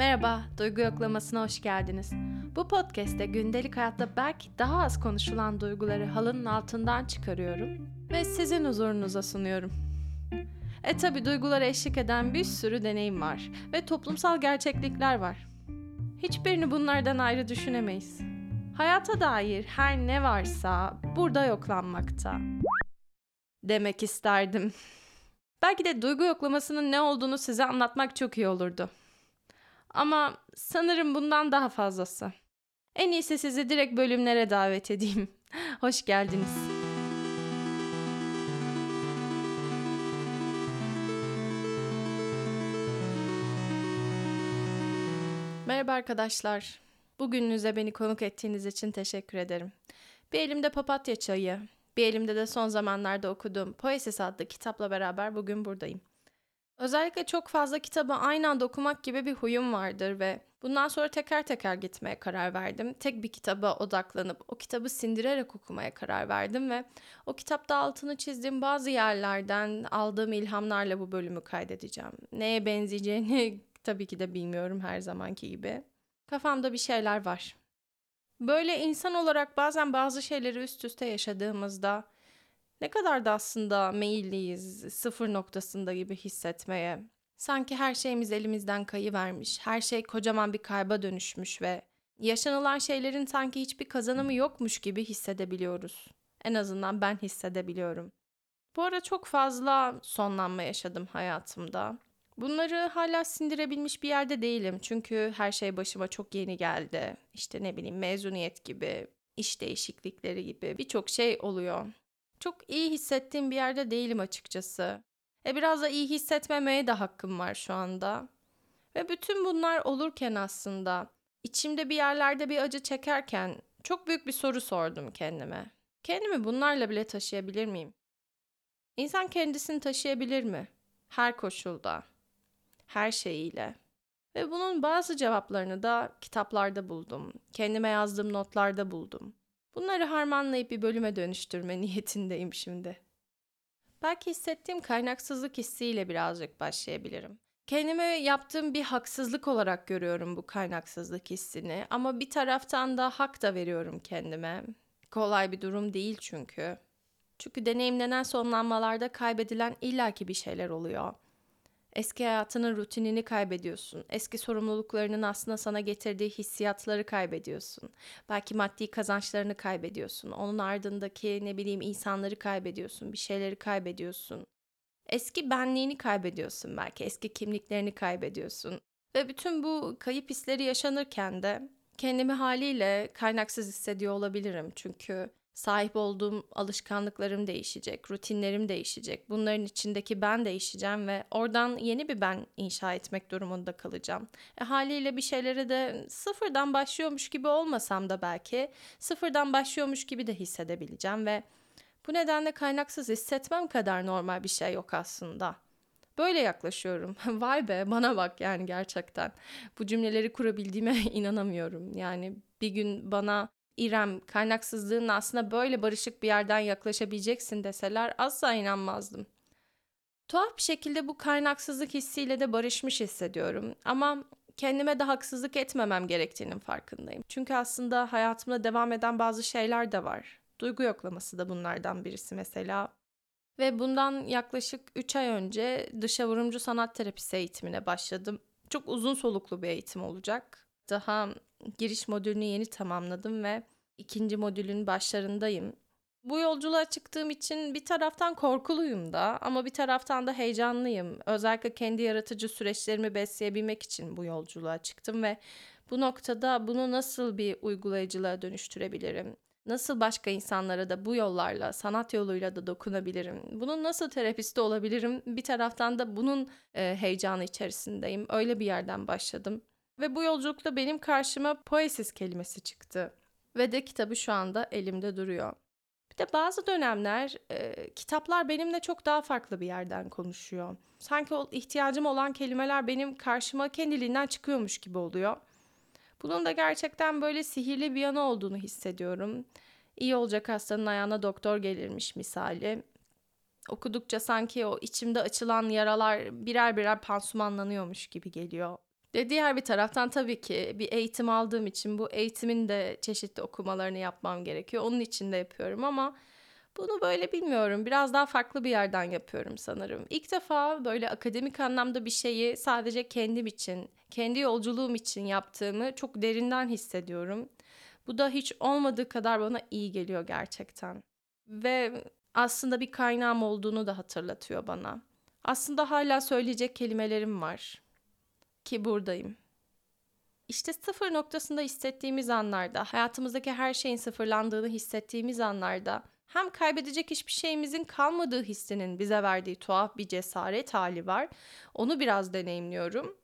Merhaba, Duygu Yoklaması'na hoş geldiniz. Bu podcast'te gündelik hayatta belki daha az konuşulan duyguları halının altından çıkarıyorum ve sizin huzurunuza sunuyorum. E tabi duygulara eşlik eden bir sürü deneyim var ve toplumsal gerçeklikler var. Hiçbirini bunlardan ayrı düşünemeyiz. Hayata dair her ne varsa burada yoklanmakta. Demek isterdim. Belki de duygu yoklamasının ne olduğunu size anlatmak çok iyi olurdu. Ama sanırım bundan daha fazlası. En iyisi sizi direkt bölümlere davet edeyim. Hoş geldiniz. Merhaba arkadaşlar. Bugününüze beni konuk ettiğiniz için teşekkür ederim. Bir elimde papatya çayı, bir elimde de son zamanlarda okuduğum Poesis adlı kitapla beraber bugün buradayım. Özellikle çok fazla kitabı aynı anda okumak gibi bir huyum vardır ve bundan sonra teker teker gitmeye karar verdim. Tek bir kitaba odaklanıp o kitabı sindirerek okumaya karar verdim ve o kitapta altını çizdiğim bazı yerlerden aldığım ilhamlarla bu bölümü kaydedeceğim. Neye benzeyeceğini tabii ki de bilmiyorum her zamanki gibi. Kafamda bir şeyler var. Böyle insan olarak bazen bazı şeyleri üst üste yaşadığımızda ne kadar da aslında meyilliyiz sıfır noktasında gibi hissetmeye. Sanki her şeyimiz elimizden kayıvermiş, her şey kocaman bir kayba dönüşmüş ve yaşanılan şeylerin sanki hiçbir kazanımı yokmuş gibi hissedebiliyoruz. En azından ben hissedebiliyorum. Bu ara çok fazla sonlanma yaşadım hayatımda. Bunları hala sindirebilmiş bir yerde değilim. Çünkü her şey başıma çok yeni geldi. İşte ne bileyim mezuniyet gibi, iş değişiklikleri gibi birçok şey oluyor. Çok iyi hissettiğim bir yerde değilim açıkçası. E biraz da iyi hissetmemeye de hakkım var şu anda. Ve bütün bunlar olurken aslında içimde bir yerlerde bir acı çekerken çok büyük bir soru sordum kendime. Kendimi bunlarla bile taşıyabilir miyim? İnsan kendisini taşıyabilir mi? Her koşulda, her şeyiyle. Ve bunun bazı cevaplarını da kitaplarda buldum. Kendime yazdığım notlarda buldum. Bunları harmanlayıp bir bölüme dönüştürme niyetindeyim şimdi. Belki hissettiğim kaynaksızlık hissiyle birazcık başlayabilirim. Kendime yaptığım bir haksızlık olarak görüyorum bu kaynaksızlık hissini ama bir taraftan da hak da veriyorum kendime. Kolay bir durum değil çünkü. Çünkü deneyimlenen sonlanmalarda kaybedilen illaki bir şeyler oluyor. Eski hayatının rutinini kaybediyorsun. Eski sorumluluklarının aslında sana getirdiği hissiyatları kaybediyorsun. Belki maddi kazançlarını kaybediyorsun. Onun ardındaki ne bileyim insanları kaybediyorsun. Bir şeyleri kaybediyorsun. Eski benliğini kaybediyorsun belki. Eski kimliklerini kaybediyorsun. Ve bütün bu kayıp hisleri yaşanırken de kendimi haliyle kaynaksız hissediyor olabilirim. Çünkü Sahip olduğum alışkanlıklarım değişecek, rutinlerim değişecek. Bunların içindeki ben değişeceğim ve oradan yeni bir ben inşa etmek durumunda kalacağım. E, haliyle bir şeylere de sıfırdan başlıyormuş gibi olmasam da belki sıfırdan başlıyormuş gibi de hissedebileceğim ve bu nedenle kaynaksız hissetmem kadar normal bir şey yok aslında. Böyle yaklaşıyorum. Vay be bana bak yani gerçekten. Bu cümleleri kurabildiğime inanamıyorum. Yani bir gün bana İrem kaynaksızlığın aslında böyle barışık bir yerden yaklaşabileceksin deseler asla inanmazdım. Tuhaf bir şekilde bu kaynaksızlık hissiyle de barışmış hissediyorum ama kendime de haksızlık etmemem gerektiğinin farkındayım. Çünkü aslında hayatımda devam eden bazı şeyler de var. Duygu yoklaması da bunlardan birisi mesela. Ve bundan yaklaşık 3 ay önce dışa vurumcu sanat terapisi eğitimine başladım. Çok uzun soluklu bir eğitim olacak. Daha giriş modülünü yeni tamamladım ve ikinci modülün başlarındayım. Bu yolculuğa çıktığım için bir taraftan korkuluyum da ama bir taraftan da heyecanlıyım. Özellikle kendi yaratıcı süreçlerimi besleyebilmek için bu yolculuğa çıktım ve bu noktada bunu nasıl bir uygulayıcılığa dönüştürebilirim? Nasıl başka insanlara da bu yollarla, sanat yoluyla da dokunabilirim? Bunun nasıl terapisti olabilirim? Bir taraftan da bunun e, heyecanı içerisindeyim. Öyle bir yerden başladım. Ve bu yolculukta benim karşıma poesis kelimesi çıktı. Ve de kitabı şu anda elimde duruyor. Bir de bazı dönemler e, kitaplar benimle çok daha farklı bir yerden konuşuyor. Sanki o ihtiyacım olan kelimeler benim karşıma kendiliğinden çıkıyormuş gibi oluyor. Bunun da gerçekten böyle sihirli bir yanı olduğunu hissediyorum. İyi olacak hastanın ayağına doktor gelirmiş misali. Okudukça sanki o içimde açılan yaralar birer birer pansumanlanıyormuş gibi geliyor. De diğer bir taraftan tabii ki bir eğitim aldığım için bu eğitimin de çeşitli okumalarını yapmam gerekiyor. Onun için de yapıyorum ama bunu böyle bilmiyorum. Biraz daha farklı bir yerden yapıyorum sanırım. İlk defa böyle akademik anlamda bir şeyi sadece kendim için, kendi yolculuğum için yaptığımı çok derinden hissediyorum. Bu da hiç olmadığı kadar bana iyi geliyor gerçekten. Ve aslında bir kaynağım olduğunu da hatırlatıyor bana. Aslında hala söyleyecek kelimelerim var. Ki buradayım. İşte sıfır noktasında hissettiğimiz anlarda, hayatımızdaki her şeyin sıfırlandığını hissettiğimiz anlarda hem kaybedecek hiçbir şeyimizin kalmadığı hissinin bize verdiği tuhaf bir cesaret hali var. Onu biraz deneyimliyorum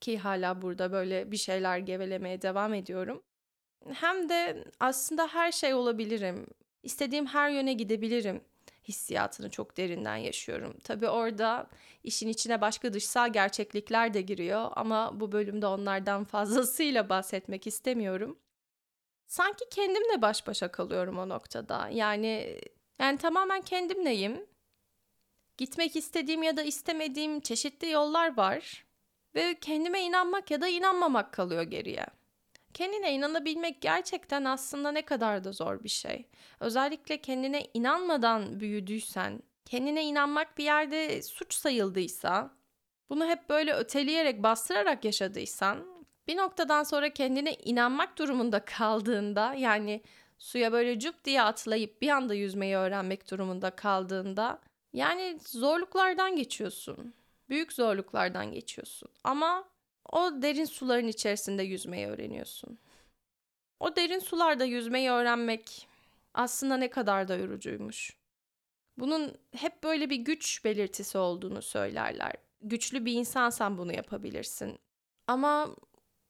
ki hala burada böyle bir şeyler gevelemeye devam ediyorum. Hem de aslında her şey olabilirim. İstediğim her yöne gidebilirim hissiyatını çok derinden yaşıyorum. Tabii orada işin içine başka dışsal gerçeklikler de giriyor ama bu bölümde onlardan fazlasıyla bahsetmek istemiyorum. Sanki kendimle baş başa kalıyorum o noktada. Yani yani tamamen kendimleyim. Gitmek istediğim ya da istemediğim çeşitli yollar var ve kendime inanmak ya da inanmamak kalıyor geriye. Kendine inanabilmek gerçekten aslında ne kadar da zor bir şey. Özellikle kendine inanmadan büyüdüysen, kendine inanmak bir yerde suç sayıldıysa, bunu hep böyle öteleyerek, bastırarak yaşadıysan, bir noktadan sonra kendine inanmak durumunda kaldığında, yani suya böyle cüp diye atlayıp bir anda yüzmeyi öğrenmek durumunda kaldığında, yani zorluklardan geçiyorsun. Büyük zorluklardan geçiyorsun. Ama o derin suların içerisinde yüzmeyi öğreniyorsun. O derin sularda yüzmeyi öğrenmek aslında ne kadar da yorucuymuş. Bunun hep böyle bir güç belirtisi olduğunu söylerler. Güçlü bir insansan bunu yapabilirsin. Ama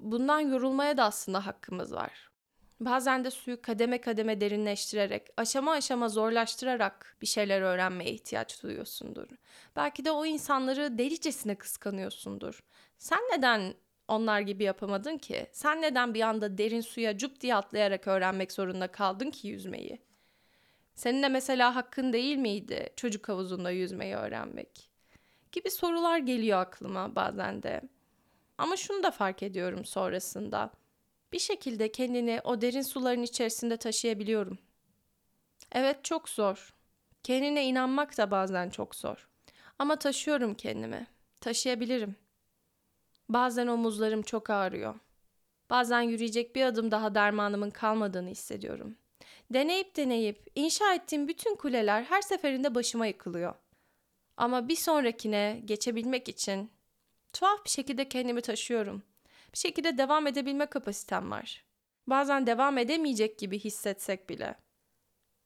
bundan yorulmaya da aslında hakkımız var. Bazen de suyu kademe kademe derinleştirerek, aşama aşama zorlaştırarak bir şeyler öğrenmeye ihtiyaç duyuyorsundur. Belki de o insanları delicesine kıskanıyorsundur. Sen neden onlar gibi yapamadın ki? Sen neden bir anda derin suya cup diye atlayarak öğrenmek zorunda kaldın ki yüzmeyi? Senin de mesela hakkın değil miydi çocuk havuzunda yüzmeyi öğrenmek? Gibi sorular geliyor aklıma bazen de. Ama şunu da fark ediyorum sonrasında. Bir şekilde kendini o derin suların içerisinde taşıyabiliyorum. Evet çok zor. Kendine inanmak da bazen çok zor. Ama taşıyorum kendimi. Taşıyabilirim. Bazen omuzlarım çok ağrıyor. Bazen yürüyecek bir adım daha dermanımın kalmadığını hissediyorum. Deneyip deneyip inşa ettiğim bütün kuleler her seferinde başıma yıkılıyor. Ama bir sonrakine geçebilmek için tuhaf bir şekilde kendimi taşıyorum. Bir şekilde devam edebilme kapasitem var. Bazen devam edemeyecek gibi hissetsek bile.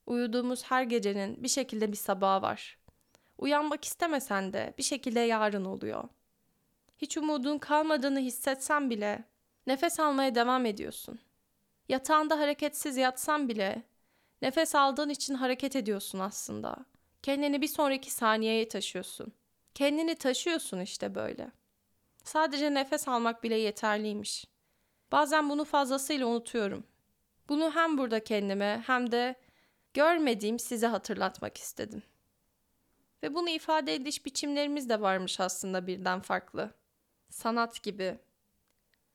Uyuduğumuz her gecenin bir şekilde bir sabahı var. Uyanmak istemesen de bir şekilde yarın oluyor. Hiç umudun kalmadığını hissetsen bile nefes almaya devam ediyorsun. Yatağında hareketsiz yatsan bile nefes aldığın için hareket ediyorsun aslında. Kendini bir sonraki saniyeye taşıyorsun. Kendini taşıyorsun işte böyle. Sadece nefes almak bile yeterliymiş. Bazen bunu fazlasıyla unutuyorum. Bunu hem burada kendime hem de görmediğim size hatırlatmak istedim. Ve bunu ifade ediş biçimlerimiz de varmış aslında birden farklı sanat gibi.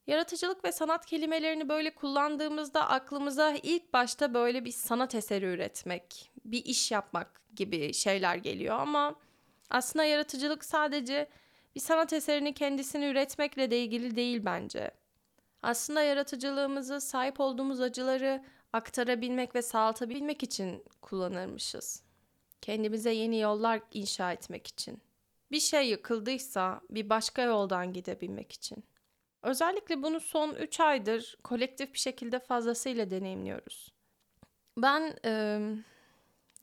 Yaratıcılık ve sanat kelimelerini böyle kullandığımızda aklımıza ilk başta böyle bir sanat eseri üretmek, bir iş yapmak gibi şeyler geliyor ama aslında yaratıcılık sadece bir sanat eserini kendisini üretmekle de ilgili değil bence. Aslında yaratıcılığımızı sahip olduğumuz acıları aktarabilmek ve sağaltabilmek için kullanırmışız. Kendimize yeni yollar inşa etmek için bir şey yıkıldıysa bir başka yoldan gidebilmek için. Özellikle bunu son 3 aydır kolektif bir şekilde fazlasıyla deneyimliyoruz. Ben e,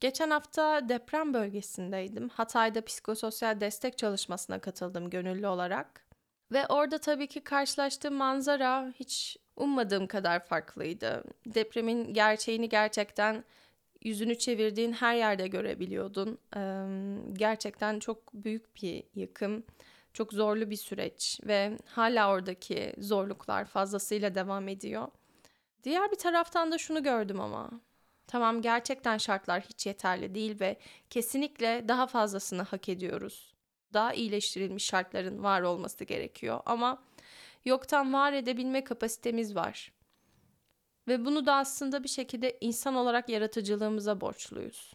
geçen hafta deprem bölgesindeydim. Hatay'da psikososyal destek çalışmasına katıldım gönüllü olarak. Ve orada tabii ki karşılaştığım manzara hiç ummadığım kadar farklıydı. Depremin gerçeğini gerçekten yüzünü çevirdiğin her yerde görebiliyordun. gerçekten çok büyük bir yıkım, çok zorlu bir süreç ve hala oradaki zorluklar fazlasıyla devam ediyor. Diğer bir taraftan da şunu gördüm ama. Tamam gerçekten şartlar hiç yeterli değil ve kesinlikle daha fazlasını hak ediyoruz. Daha iyileştirilmiş şartların var olması gerekiyor ama yoktan var edebilme kapasitemiz var. Ve bunu da aslında bir şekilde insan olarak yaratıcılığımıza borçluyuz.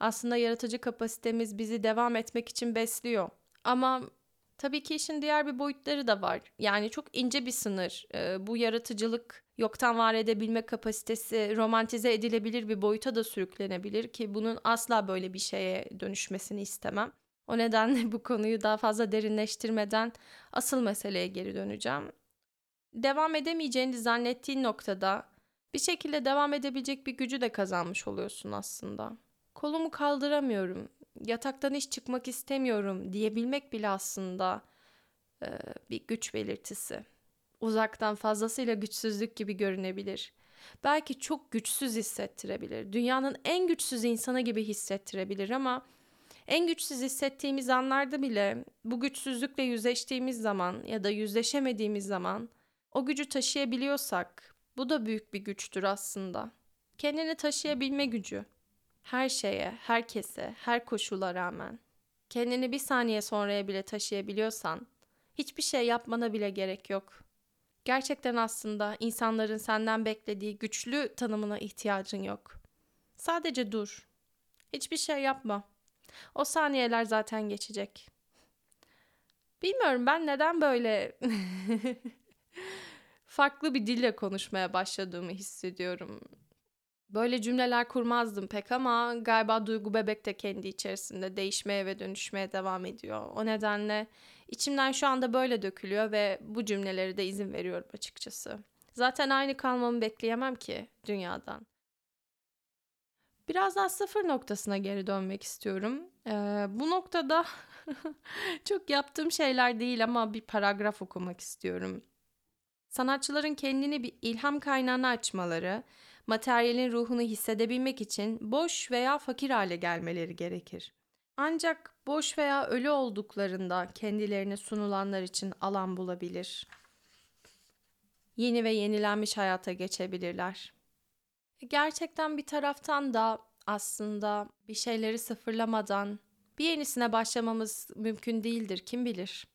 Aslında yaratıcı kapasitemiz bizi devam etmek için besliyor. Ama tabii ki işin diğer bir boyutları da var. Yani çok ince bir sınır. Ee, bu yaratıcılık yoktan var edebilme kapasitesi romantize edilebilir bir boyuta da sürüklenebilir ki bunun asla böyle bir şeye dönüşmesini istemem. O nedenle bu konuyu daha fazla derinleştirmeden asıl meseleye geri döneceğim. Devam edemeyeceğini zannettiğin noktada bir şekilde devam edebilecek bir gücü de kazanmış oluyorsun aslında. Kolumu kaldıramıyorum, yataktan hiç çıkmak istemiyorum diyebilmek bile aslında e, bir güç belirtisi. Uzaktan fazlasıyla güçsüzlük gibi görünebilir. Belki çok güçsüz hissettirebilir. Dünyanın en güçsüz insanı gibi hissettirebilir ama en güçsüz hissettiğimiz anlarda bile bu güçsüzlükle yüzleştiğimiz zaman ya da yüzleşemediğimiz zaman o gücü taşıyabiliyorsak bu da büyük bir güçtür aslında. Kendini taşıyabilme gücü. Her şeye, herkese, her koşula rağmen. Kendini bir saniye sonraya bile taşıyabiliyorsan hiçbir şey yapmana bile gerek yok. Gerçekten aslında insanların senden beklediği güçlü tanımına ihtiyacın yok. Sadece dur. Hiçbir şey yapma. O saniyeler zaten geçecek. Bilmiyorum ben neden böyle farklı bir dille konuşmaya başladığımı hissediyorum. Böyle cümleler kurmazdım pek ama galiba duygu bebek de kendi içerisinde değişmeye ve dönüşmeye devam ediyor. O nedenle içimden şu anda böyle dökülüyor ve bu cümleleri de izin veriyorum açıkçası. Zaten aynı kalmamı bekleyemem ki dünyadan. Biraz daha sıfır noktasına geri dönmek istiyorum. Ee, bu noktada çok yaptığım şeyler değil ama bir paragraf okumak istiyorum. Sanatçıların kendini bir ilham kaynağına açmaları, materyalin ruhunu hissedebilmek için boş veya fakir hale gelmeleri gerekir. Ancak boş veya ölü olduklarında kendilerine sunulanlar için alan bulabilir. Yeni ve yenilenmiş hayata geçebilirler. Gerçekten bir taraftan da aslında bir şeyleri sıfırlamadan bir yenisine başlamamız mümkün değildir kim bilir.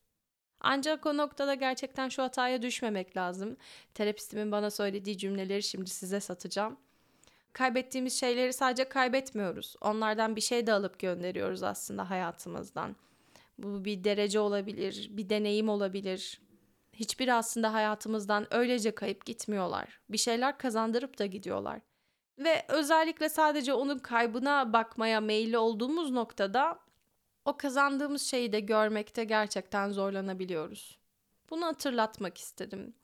Ancak o noktada gerçekten şu hataya düşmemek lazım. Terapistimin bana söylediği cümleleri şimdi size satacağım. Kaybettiğimiz şeyleri sadece kaybetmiyoruz. Onlardan bir şey de alıp gönderiyoruz aslında hayatımızdan. Bu bir derece olabilir, bir deneyim olabilir. Hiçbir aslında hayatımızdan öylece kayıp gitmiyorlar. Bir şeyler kazandırıp da gidiyorlar. Ve özellikle sadece onun kaybına bakmaya meyilli olduğumuz noktada o kazandığımız şeyi de görmekte gerçekten zorlanabiliyoruz. Bunu hatırlatmak istedim.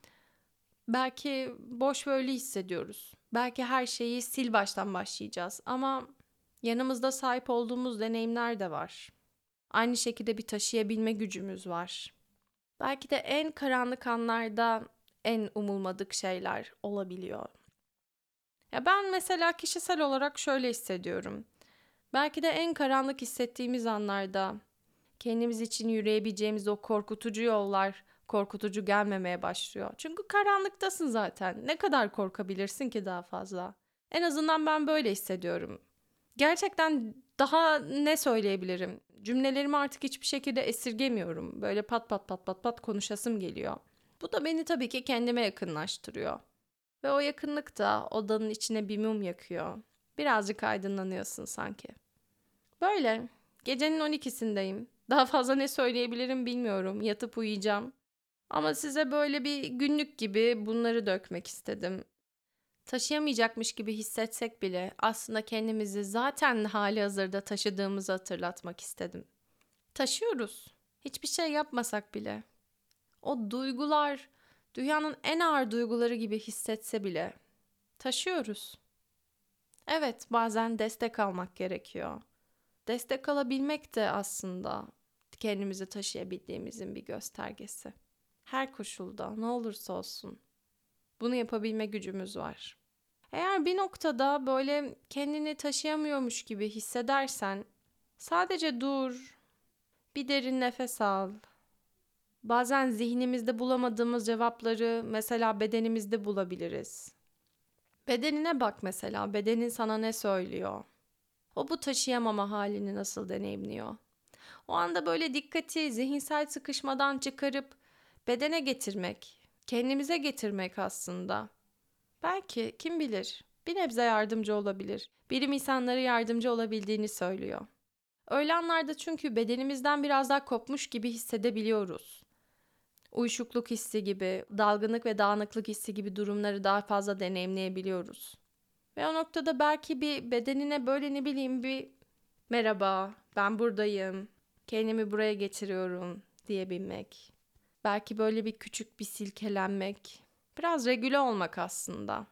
Belki boş böyle hissediyoruz. Belki her şeyi sil baştan başlayacağız ama yanımızda sahip olduğumuz deneyimler de var. Aynı şekilde bir taşıyabilme gücümüz var. Belki de en karanlık anlarda en umulmadık şeyler olabiliyor. Ya ben mesela kişisel olarak şöyle hissediyorum. Belki de en karanlık hissettiğimiz anlarda kendimiz için yürüyebileceğimiz o korkutucu yollar korkutucu gelmemeye başlıyor. Çünkü karanlıktasın zaten. Ne kadar korkabilirsin ki daha fazla? En azından ben böyle hissediyorum. Gerçekten daha ne söyleyebilirim? Cümlelerimi artık hiçbir şekilde esirgemiyorum. Böyle pat pat pat pat pat konuşasım geliyor. Bu da beni tabii ki kendime yakınlaştırıyor. Ve o yakınlık da odanın içine bir mum yakıyor. Birazcık aydınlanıyorsun sanki. Böyle. Gecenin 12'sindeyim. Daha fazla ne söyleyebilirim bilmiyorum. Yatıp uyuyacağım. Ama size böyle bir günlük gibi bunları dökmek istedim. Taşıyamayacakmış gibi hissetsek bile aslında kendimizi zaten hali hazırda taşıdığımızı hatırlatmak istedim. Taşıyoruz. Hiçbir şey yapmasak bile. O duygular dünyanın en ağır duyguları gibi hissetse bile taşıyoruz. Evet, bazen destek almak gerekiyor. Destek alabilmek de aslında kendimizi taşıyabildiğimizin bir göstergesi. Her koşulda ne olursa olsun bunu yapabilme gücümüz var. Eğer bir noktada böyle kendini taşıyamıyormuş gibi hissedersen sadece dur. Bir derin nefes al. Bazen zihnimizde bulamadığımız cevapları mesela bedenimizde bulabiliriz. Bedenine bak mesela. Bedenin sana ne söylüyor? O bu taşıyamama halini nasıl deneyimliyor? O anda böyle dikkati zihinsel sıkışmadan çıkarıp bedene getirmek, kendimize getirmek aslında. Belki kim bilir bir nebze yardımcı olabilir. Bilim insanları yardımcı olabildiğini söylüyor. Öyle anlarda çünkü bedenimizden biraz daha kopmuş gibi hissedebiliyoruz. Uyuşukluk hissi gibi, dalgınlık ve dağınıklık hissi gibi durumları daha fazla deneyimleyebiliyoruz. Ve o noktada belki bir bedenine böyle ne bileyim bir merhaba, ben buradayım, kendimi buraya getiriyorum diyebilmek. Belki böyle bir küçük bir silkelenmek, biraz regüle olmak aslında.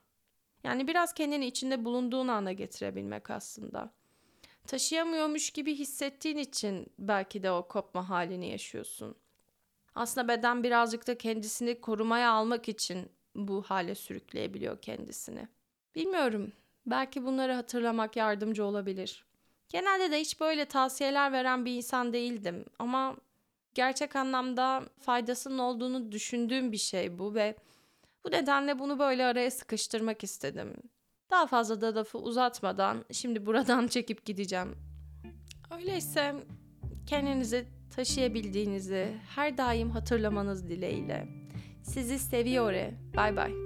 Yani biraz kendini içinde bulunduğun anda getirebilmek aslında. Taşıyamıyormuş gibi hissettiğin için belki de o kopma halini yaşıyorsun. Aslında beden birazcık da kendisini korumaya almak için bu hale sürükleyebiliyor kendisini. Bilmiyorum. Belki bunları hatırlamak yardımcı olabilir. Genelde de hiç böyle tavsiyeler veren bir insan değildim ama gerçek anlamda faydasının olduğunu düşündüğüm bir şey bu ve bu nedenle bunu böyle araya sıkıştırmak istedim. Daha fazla da lafı uzatmadan şimdi buradan çekip gideceğim. Öyleyse kendinizi taşıyabildiğinizi her daim hatırlamanız dileğiyle. Sizi seviyor. Bay bay.